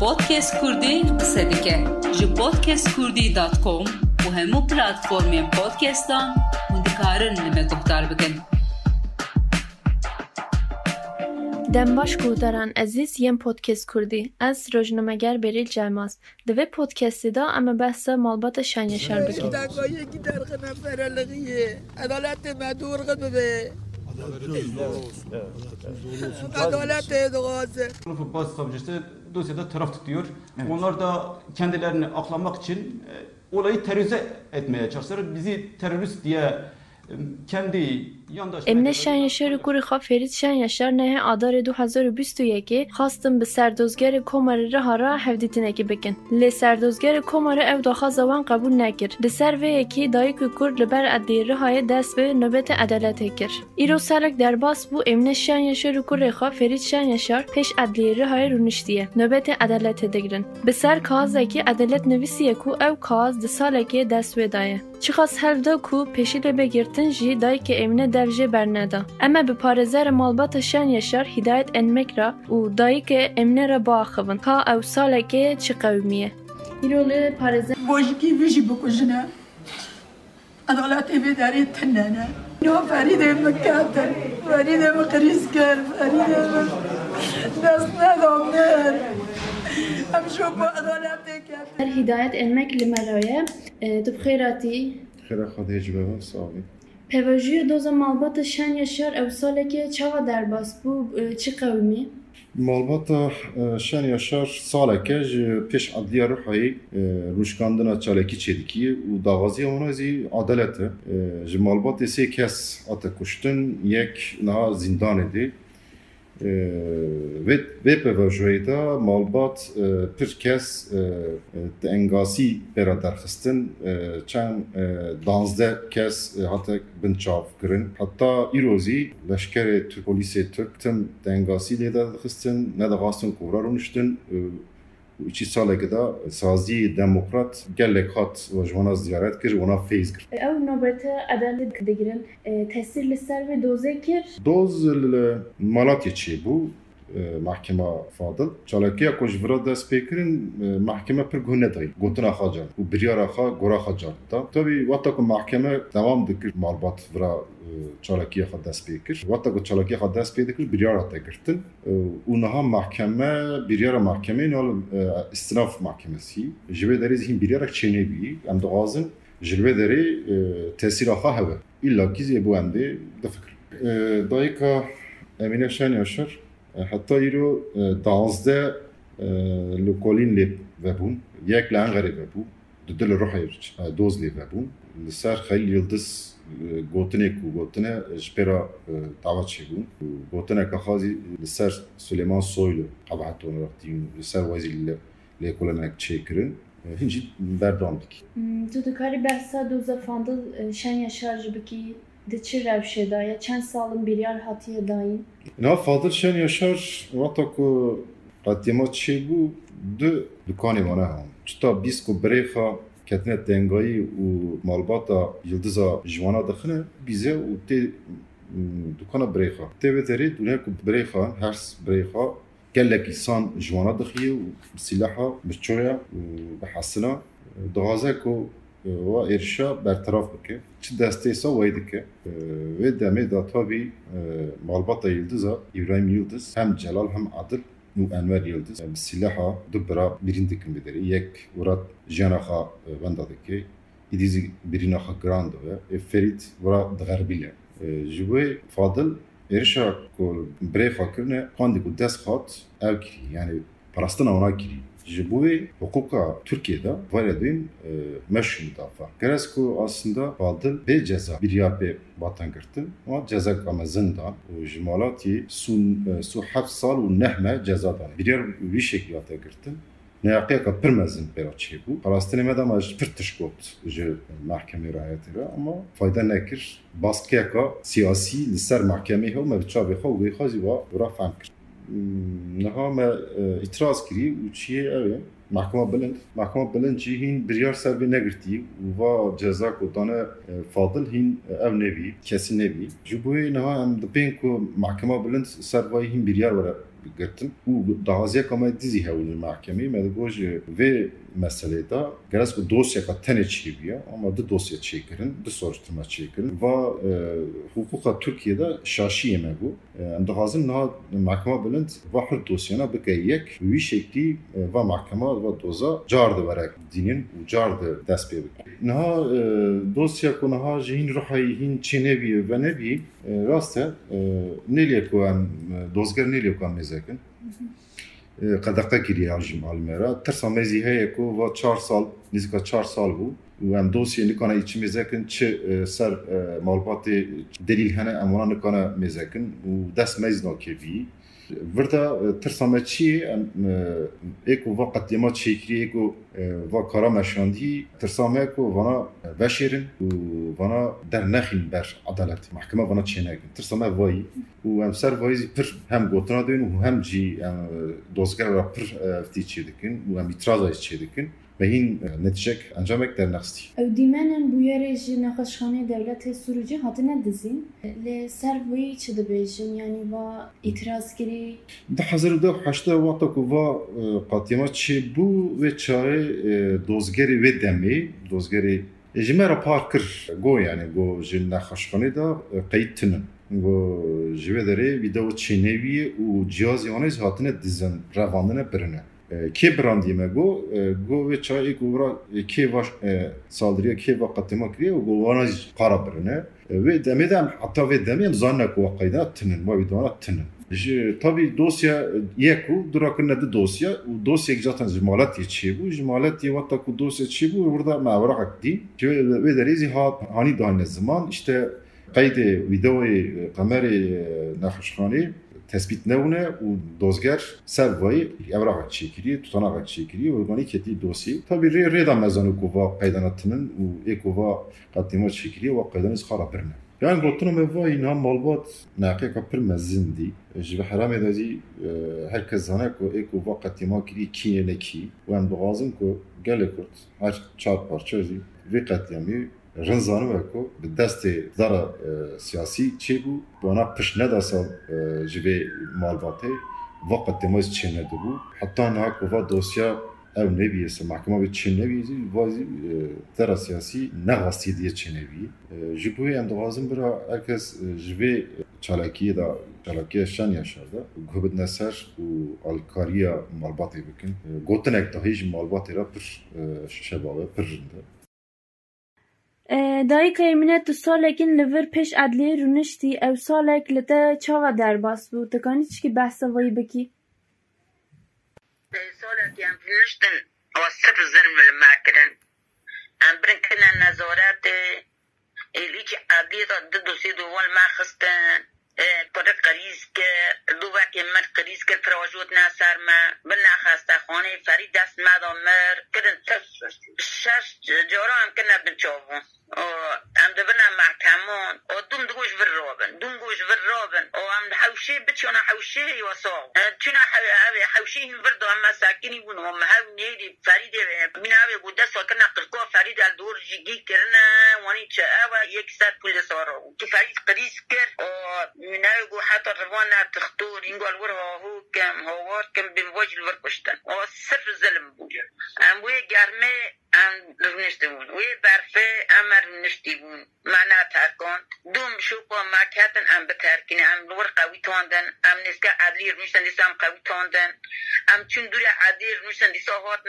پودکست کردی قصه دیکه جی پودکست کردی دات و همو پلاتفورمین پودکستان هون دکارن نمه گفتار بکن. دەمباش گوهداران ئەزیز یەم پۆتکس کوردی ئەس ڕۆژنەمەگەر بێریل جاماس دەوێ پۆتکەسیدا ئەمە بەسە ماڵبەتە شانە شار بکەین دقایقی درخنم فرلقیه عدالت مدور doğası. Sınıfı bazı savcısı dosyada taraf tutuyor. Onlar da kendilerini aklamak için e, olayı terörize etmeye çalışıyorlar. Bizi terörist diye e, kendi امنه شن یشار کوری خواه فرید شن یشار نه آدار 2021 خواستم به سردوزگر کمار را را حفدیت نکی بکن. لی سردوزگر کمار او دا زوان قبول نکر ده سر و یکی دایی که کور لبر ادیر را های دست به نوبت عدالت کر ایرو سالک در باس بو امنه شن یشار کوری خواه فرید شن یشار. پیش ادیر را های رونشتیه. نوبت عدالت دگرن به سر کاز اکی عدالت نویسیه کو او کاز ده سالکی دست به دایه چی خاص هلو ده کو پیشی ده بگیرتن جی دایی که امینه دلجه برنده. اما به پارزر مالبات شن یشار هدایت انمک را و دایی که امینه را با آخوان که أو ساله که چی قومیه. ایرولی پارزر باشی که ویشی بکشنه عدالت امی داری تنه نه نو فرید ام کاتر فرید ام قریز کر فرید ام دست ندام نه هم شو با عدالت امی کاتر هدایت انمک لمرایه tu bixêratî خیره خواهد هجبه ساوی Pevajiyê doza malbata Şenyashar ew salekê çawa derbas bû çi qewmî? مالباتا شن یاشار ساله که جی پیش عدلیه رو حایی روشکاندنا چالکی چیدکی و داغازی اونازی عدالته جی مالبات سه کس آتا کشتن یک نه زندان دی ee, ve pevajeyda malbat e, pir kes te e, engasî bera derxistin e, danzde kes hate bin çav kirin heta îrozî leşkerê polîsê Türk tim te engasî lê derxistin ne de xastin kora چی ساله که دا سازی دموکرات گلک هات و جوانا زیارت کرد و اونا فیز کرد Ew nobete edelet digirin tesir li ser vê dozê kir دوز مالاتي چی بو محکمه فاضل چالاکیا کش ورا دست پیکرین محکمه پر گونه دای گوتنا خاجان و بریارا خا گورا خاجان تا تابی وقتا که محکمه دوام دکر مالبات ورا چالاکیا خا دست پیکر وقتا که چالاکیا خا دست پیکر بریارا تا گرتن و نها محکمه بریارا محکمه نال استناف محکمسی جبه داری زهین بریارا چینه بی ام دغازن جلوه داری تاثیر آخا هوا ایلا کیزی بو انده دفکر دایکا امینه شن یاشر حتی ایرو دانزده لوکولین لیب وبون یک لان غریب وبو دل روح دوز لیب وبون لسر خیلی یلدز گوتنه کو گوتنه جبرا دعوت شگون گوتنه که خازی لسر سلیمان سویلو قبعتون رفتیم لسر وزی لیکولنک چیکرین هنجی بردام دکی Tu dikarî behsa doza fandil Şenyashar ji bikî дичи равшедая чанд салым биряр ҳатия даин на фадилшен яшар вақта ку ратима чегу ду дукани вана ҳам чута биску брефа кетне тенгои у малбата йилдиза жвана дихне бизе у те дукана брефа те ветери дуне ку брефа ҳарс брефа gelek insan jwana dixiye û silaha bi çoya bi hesina dixwaze ku wa êrişa bertaraf bike. Çi destê sa wê dike. Vê demê da tabî malbata Yildiza İbrahim Yıldız hem Celal hem Adil û Enver Yıldız bi sîlaha du bira birîn dikin bi derê yek wirat jiyana xwe wenda dike. Îdîzî birîna xwe giran dibe ê Ferîd wira diğerbîle ji wê Fadil êrişa ku birê xwe kirine xwandî ku dest xat ev kirî. Yani parastina wana kirî Ji bu vê hukuka Türkiye'de var edeyim e, meşru müdafaa. Gerez aslında baldın bê ceza bir ya bê batan girtin. Ama ceza ama zindan. O ji malatî sun e, su heft sal û nehme ceza dan. Bir yer wî şekilde girtin. Neyakiyaka pirmezin bera çebu. Palastine medama pir tişkot ji mahkeme rayetira ama fayda nekir. Baskiyaka siyasi li ser mahkeme hu mevçavi hu gıyhazi va bura fahmkir. xwezî wa wira fehm kir. Niha me îtiraz kirî û çiyê ew e محکمه بلند محکمه بلند چی هین بریار سر به نگرتی و جزا کو دانه فاضل هین او نوی کسی نوی جبوی نه هم دپین کو محکمه بلند سر وای هین بریار وره گرتن و دازیه کما دیزی هول محکمه مدگوج و مسئله دا گرس کو دوسیا کا تنه چی بیا اما دو دوسیا چی کرن دو soruşturma çi kirin و حقوق Türkiye'de şaşiye me bu em dixwazin niha mahkema bilind va her dosyana bike yek wî şeklî va mahkema va doza car dibere dînin û car di dest pê bike niha dosya ku niha ji hîn rihayî hîn çê nebî ve nebî rast e nêlê ku em dozger nêlê ku em mêzekin قدقه کریه الجیم آلمرا ترسا مزی هەیە کو و چهار سال نزیکا چهار سال بوو ام دوسیه نکنه ایچی میزکن چه سر معلومات دلیل هنه امونا نکنه میزکن. و دست میز ناکه بی وردا ترسامه چی ایکو وا قتلیما چیکری ایکو وا کارا مشاندی. ترسامه ایکو وانا بشیرن و وانا در نخین بر عدالت محکمه وانا چی نگن؟ ترسامه وای و ام سر وای پر هم گوتنا دین و هم جی دوزگر را پر فتی چی دکن و هم اترازای چی دکن. به این نتیجه انجامک در نخستی او دیمنن بویرج نخشخانه دولت سروجی هاتنه دزین ل سر وی چه دبیجن یعنی و اعتراض گری ده حاضر ده حشته وقتا که و قاتیما چه بو و چاره دوزگری و دمی دوزگری جمع را پارکر گو یعنی گو جن نخشخانه ده قید تنن گو جوه داره ویدو چینوی و جیازی آنیز هاتنه دزن روانه برنه ee, ki brandiye ee, go go ve çay go e, ki var e, saldırıya ki vakatma kriye go vana kara birine. Ee, ve demedem hatta ve demeyem zannak vakayda tının ve vidana tının. Tabi dosya e, yeku durakın adı dosya? O dosya zaten zimalat yeçi bu zimalat ye vatta ku dosya çi bu burada mavrak akdi ve derizi hani daha ne zaman? İşte kaydı videoyu kameri nakışhani تثبیت نمونه و دزگر سر وای اوراق چیکری توناق چیکری ورگانی کتی دوسی تا بیر ریدا مزانو کووا قیداناتنن و اکووا قدیما چیکری و قیدانز خراب برنه Yani gotunum eva inha malbat naqe kapır mezzindi. Jibe haram edezi herkes zane ko eko vakati ma kiri kiye neki. Ve em doğazım ko gele kurt. Her çar parça zi. Ve katiyami رنزانو کو به دست دار سیاسی چی بو بنا پش ندا سال جوی مالباته وقت تماس چه نده بو حتی نه کو دوسیا او نبیسه محکمه به چه نبیزی وازی در سیاسی نغاستی دیه چه نبی جبوی ام دوازم برا ارکس جوی چالاکی دا چالاکی شن یاشار دا گوبت نسر و الکاریا مالباتی بکن گوتنک دا هیج مالباتی را پر شبابه پر جنده دایی که ایمینه تو سال لور پیش عدلیه رو نشتی او سال اک لتا چاوا در باس بو تکانی چی که بحثا وی بکی؟ دایی سال اکیم فیوشتن آسف زن ملما کرن ام برن کنن نظارت ایلی که عدلیه تا دو سی دوال ما خستن طريق قريز که دو وقت من قریز که پروژوت نصر ما بنا خسته خانه فرید دست مدام مر کدن شش جارا هم کنه بچاوون ام دبنا محکمون و دوم دوش رابن دوم گوش ور رابن. و ام حوشه بچونا حوشه یوسا چونا حوشه هم ور دو اما ساکنی بون هم هاو نیدی فرید من هاو بود دست وکرنا قرقوا فرید الدور جگی کرنا وانی چه اوا یک سر پول سارا که فرید قریز کر. و من هاو حتی روانا تختور اینگو الور هاو کم هاوات کم بین وجه الور کشتن و صرف ظلم بود ام گرمه ام رونشته بون وی برفه ام رونشتی بون معنا ترکان دوم شو با مکتن ام بترکین. ام لور قوی تاندن. ام نسکه عدلی رونشتن دیسا ام قوی تاندن. ام چون دوری عدلی رونشتن دیسا هات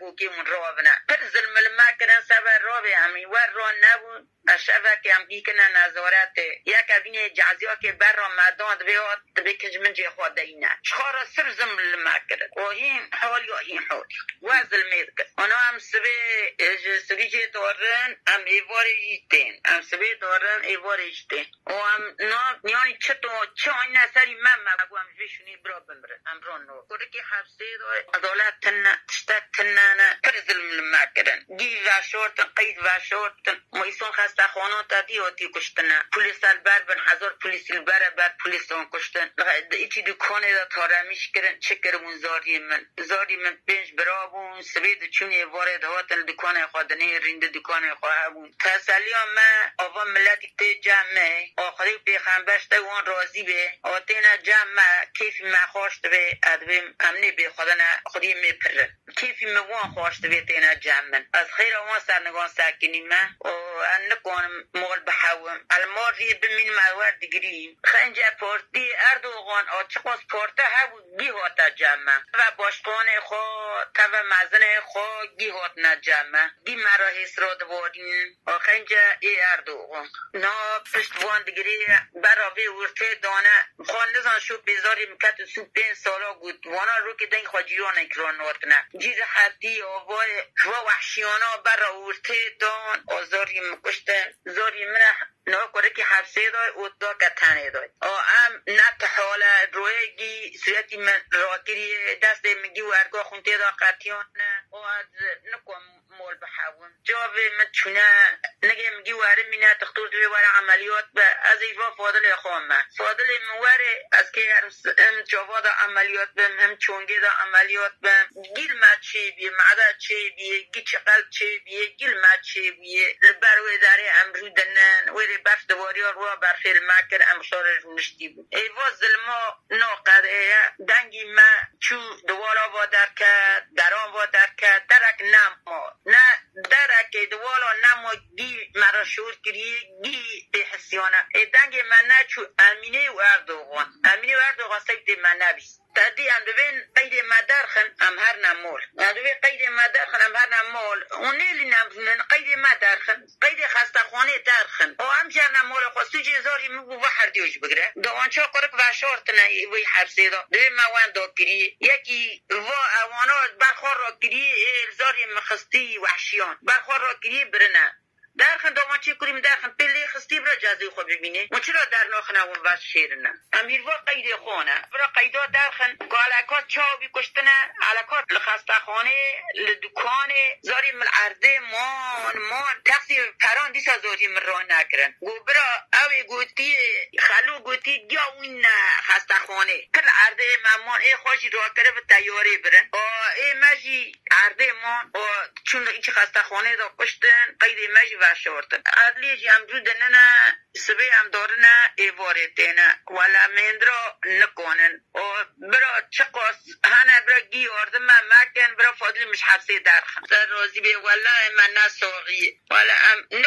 گو که اون رابنه پر ظلم المکرن سبر رابه امی ور را نبون اشبه که هم بیکنه نظارت. یک اوین جعزی ها که بر را مدان بیاد بکج من جه خواده اینه شخارا سر ظلم المکرن و هین حال یا هین حال. و ظلمه دکن سبی جه دارن ام ایوار ایتین ام سبه دارن ایوار ایتین و ام نا نیانی چطو چه آین نسری من مگو ام جوشونی برا بمره ام ران نو. کوره که حفظه داره عدالت تن تشتا تنانا پر ظلم لما کرن گی واشورتن قید واشورتن مایسون خسته خانه تا دی و دی کشتنا پولیس البر بن هزار پولیس البر بر پولیس اون کشتن. ایچی دکانه دا تارمیش کرن چکرمون زاری من؟ زاری من پنج برابون سوید چونی وارد هاتن دکانه خودنه رینده دکانه خواه بون. تسلی ما آوا ملتی تی جمعه آخری پیخنبشت وان راضی به. جمعه کیفی ما خوشت به ادویم امنی به خودنا خودی می پر کیفی می وان خوشت به تینا جمعه از خیر وان سرنگان ساکنی ما و انکون مول بحوم. الماری بمین موارد گریم خنجه پورتی اردوغان آچقاس پورته هبو گی هاتا جمعه و باشقان خو تا و مزن خو گی هات نجمعه گی مرا حس را دوارین خنجه ای اردوغان. نا پشتوان دگری براوی ورته دانه. خوان نزان شو بیزاری مکت سو پین سالا بود. وانا رو که دنگ خواجیان اکران ناتنه جیز حدی آوای و وحشیانا برا ورته دان آزاری مکشتن زاری منه. نه کره که حبسه دای او دا کتنه دای. آ ام نت حالا رویگی سویتی من راکری دست میگی و ارگاه خونته دا قطیان از نکم مول بحاون جواب من چونه؟ نگه میگی واره مینه تختور دوی واره عملیات به از ایفا فاضل خوام من. فاضل مواره از که هم جواد عملیات بم هم چونگه دا عملیات بم گیل ما چه بیه؟ معده چه بیه؟ گی چقل چه بیه؟ گیل ما چه بیه؟ لبر داره امرو دنن برف دواری رو بر فیل مکر امشار نشتی بود. ایوا ظلما دنگی ما چو دوارا وادر کرد دران وادر کرد. درک نم نه درک دوالا نما گی مرا شور کری گی به حسیانه. ای دنگ من نه چو امینه و اردوغان. امینه و اردوغان سید من نبیست. تدی ام دوین قید مدرخن ام هر نمول مدرخن ام هر نمول اونیلی نمزنن قید مدرخن قید خستخانه درخن. او ام جر نمول خواستو جزاری مگو هر دیوش بگره. دوانچا قرق وشارتنه وی حبسه دا دوی موان دا کری یکی و اوانا برخور را کری الزاری مخستی وحشیان. برخور را کری برنه. درخن دامان چی کریم درخن پلی خستی برا جزی خو ببینه. ما چرا در ناخنه و بس شیرنه امیر و قید خونه برا قیدا درخن گالکات چاوی کشتنه. علکات لخسته خانه لدکانه زاری مل عرضه مان مان تقسی پران دیسا زاری من را نکرن. گو برا اوی گوتی خلو گوتی گیا وین خسته خانه کل عرضه ممان ای خوشی را کرده به تیاره برن. ای مجی عرضه مان چون ایچ خسته خانه دا کشتن قید مجی وشورتن عدلی جی امجو دننا سبی ام دارنا ایواره تینا ولا مندرا نکنن. و برا چقاس هنه برا گی آرده من مکن برا فادلی مش حبسه درخم. سر رازی بی ولا من نساقی ولا ام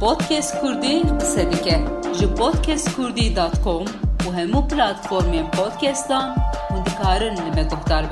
Podcast Kurdi qise dike ji podcastkurdi.com û hemû platformên podcastan hûn dikarin li me guhdar.